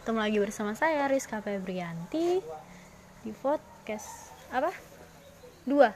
Ketemu lagi bersama saya Rizka Febrianti di podcast apa? Dua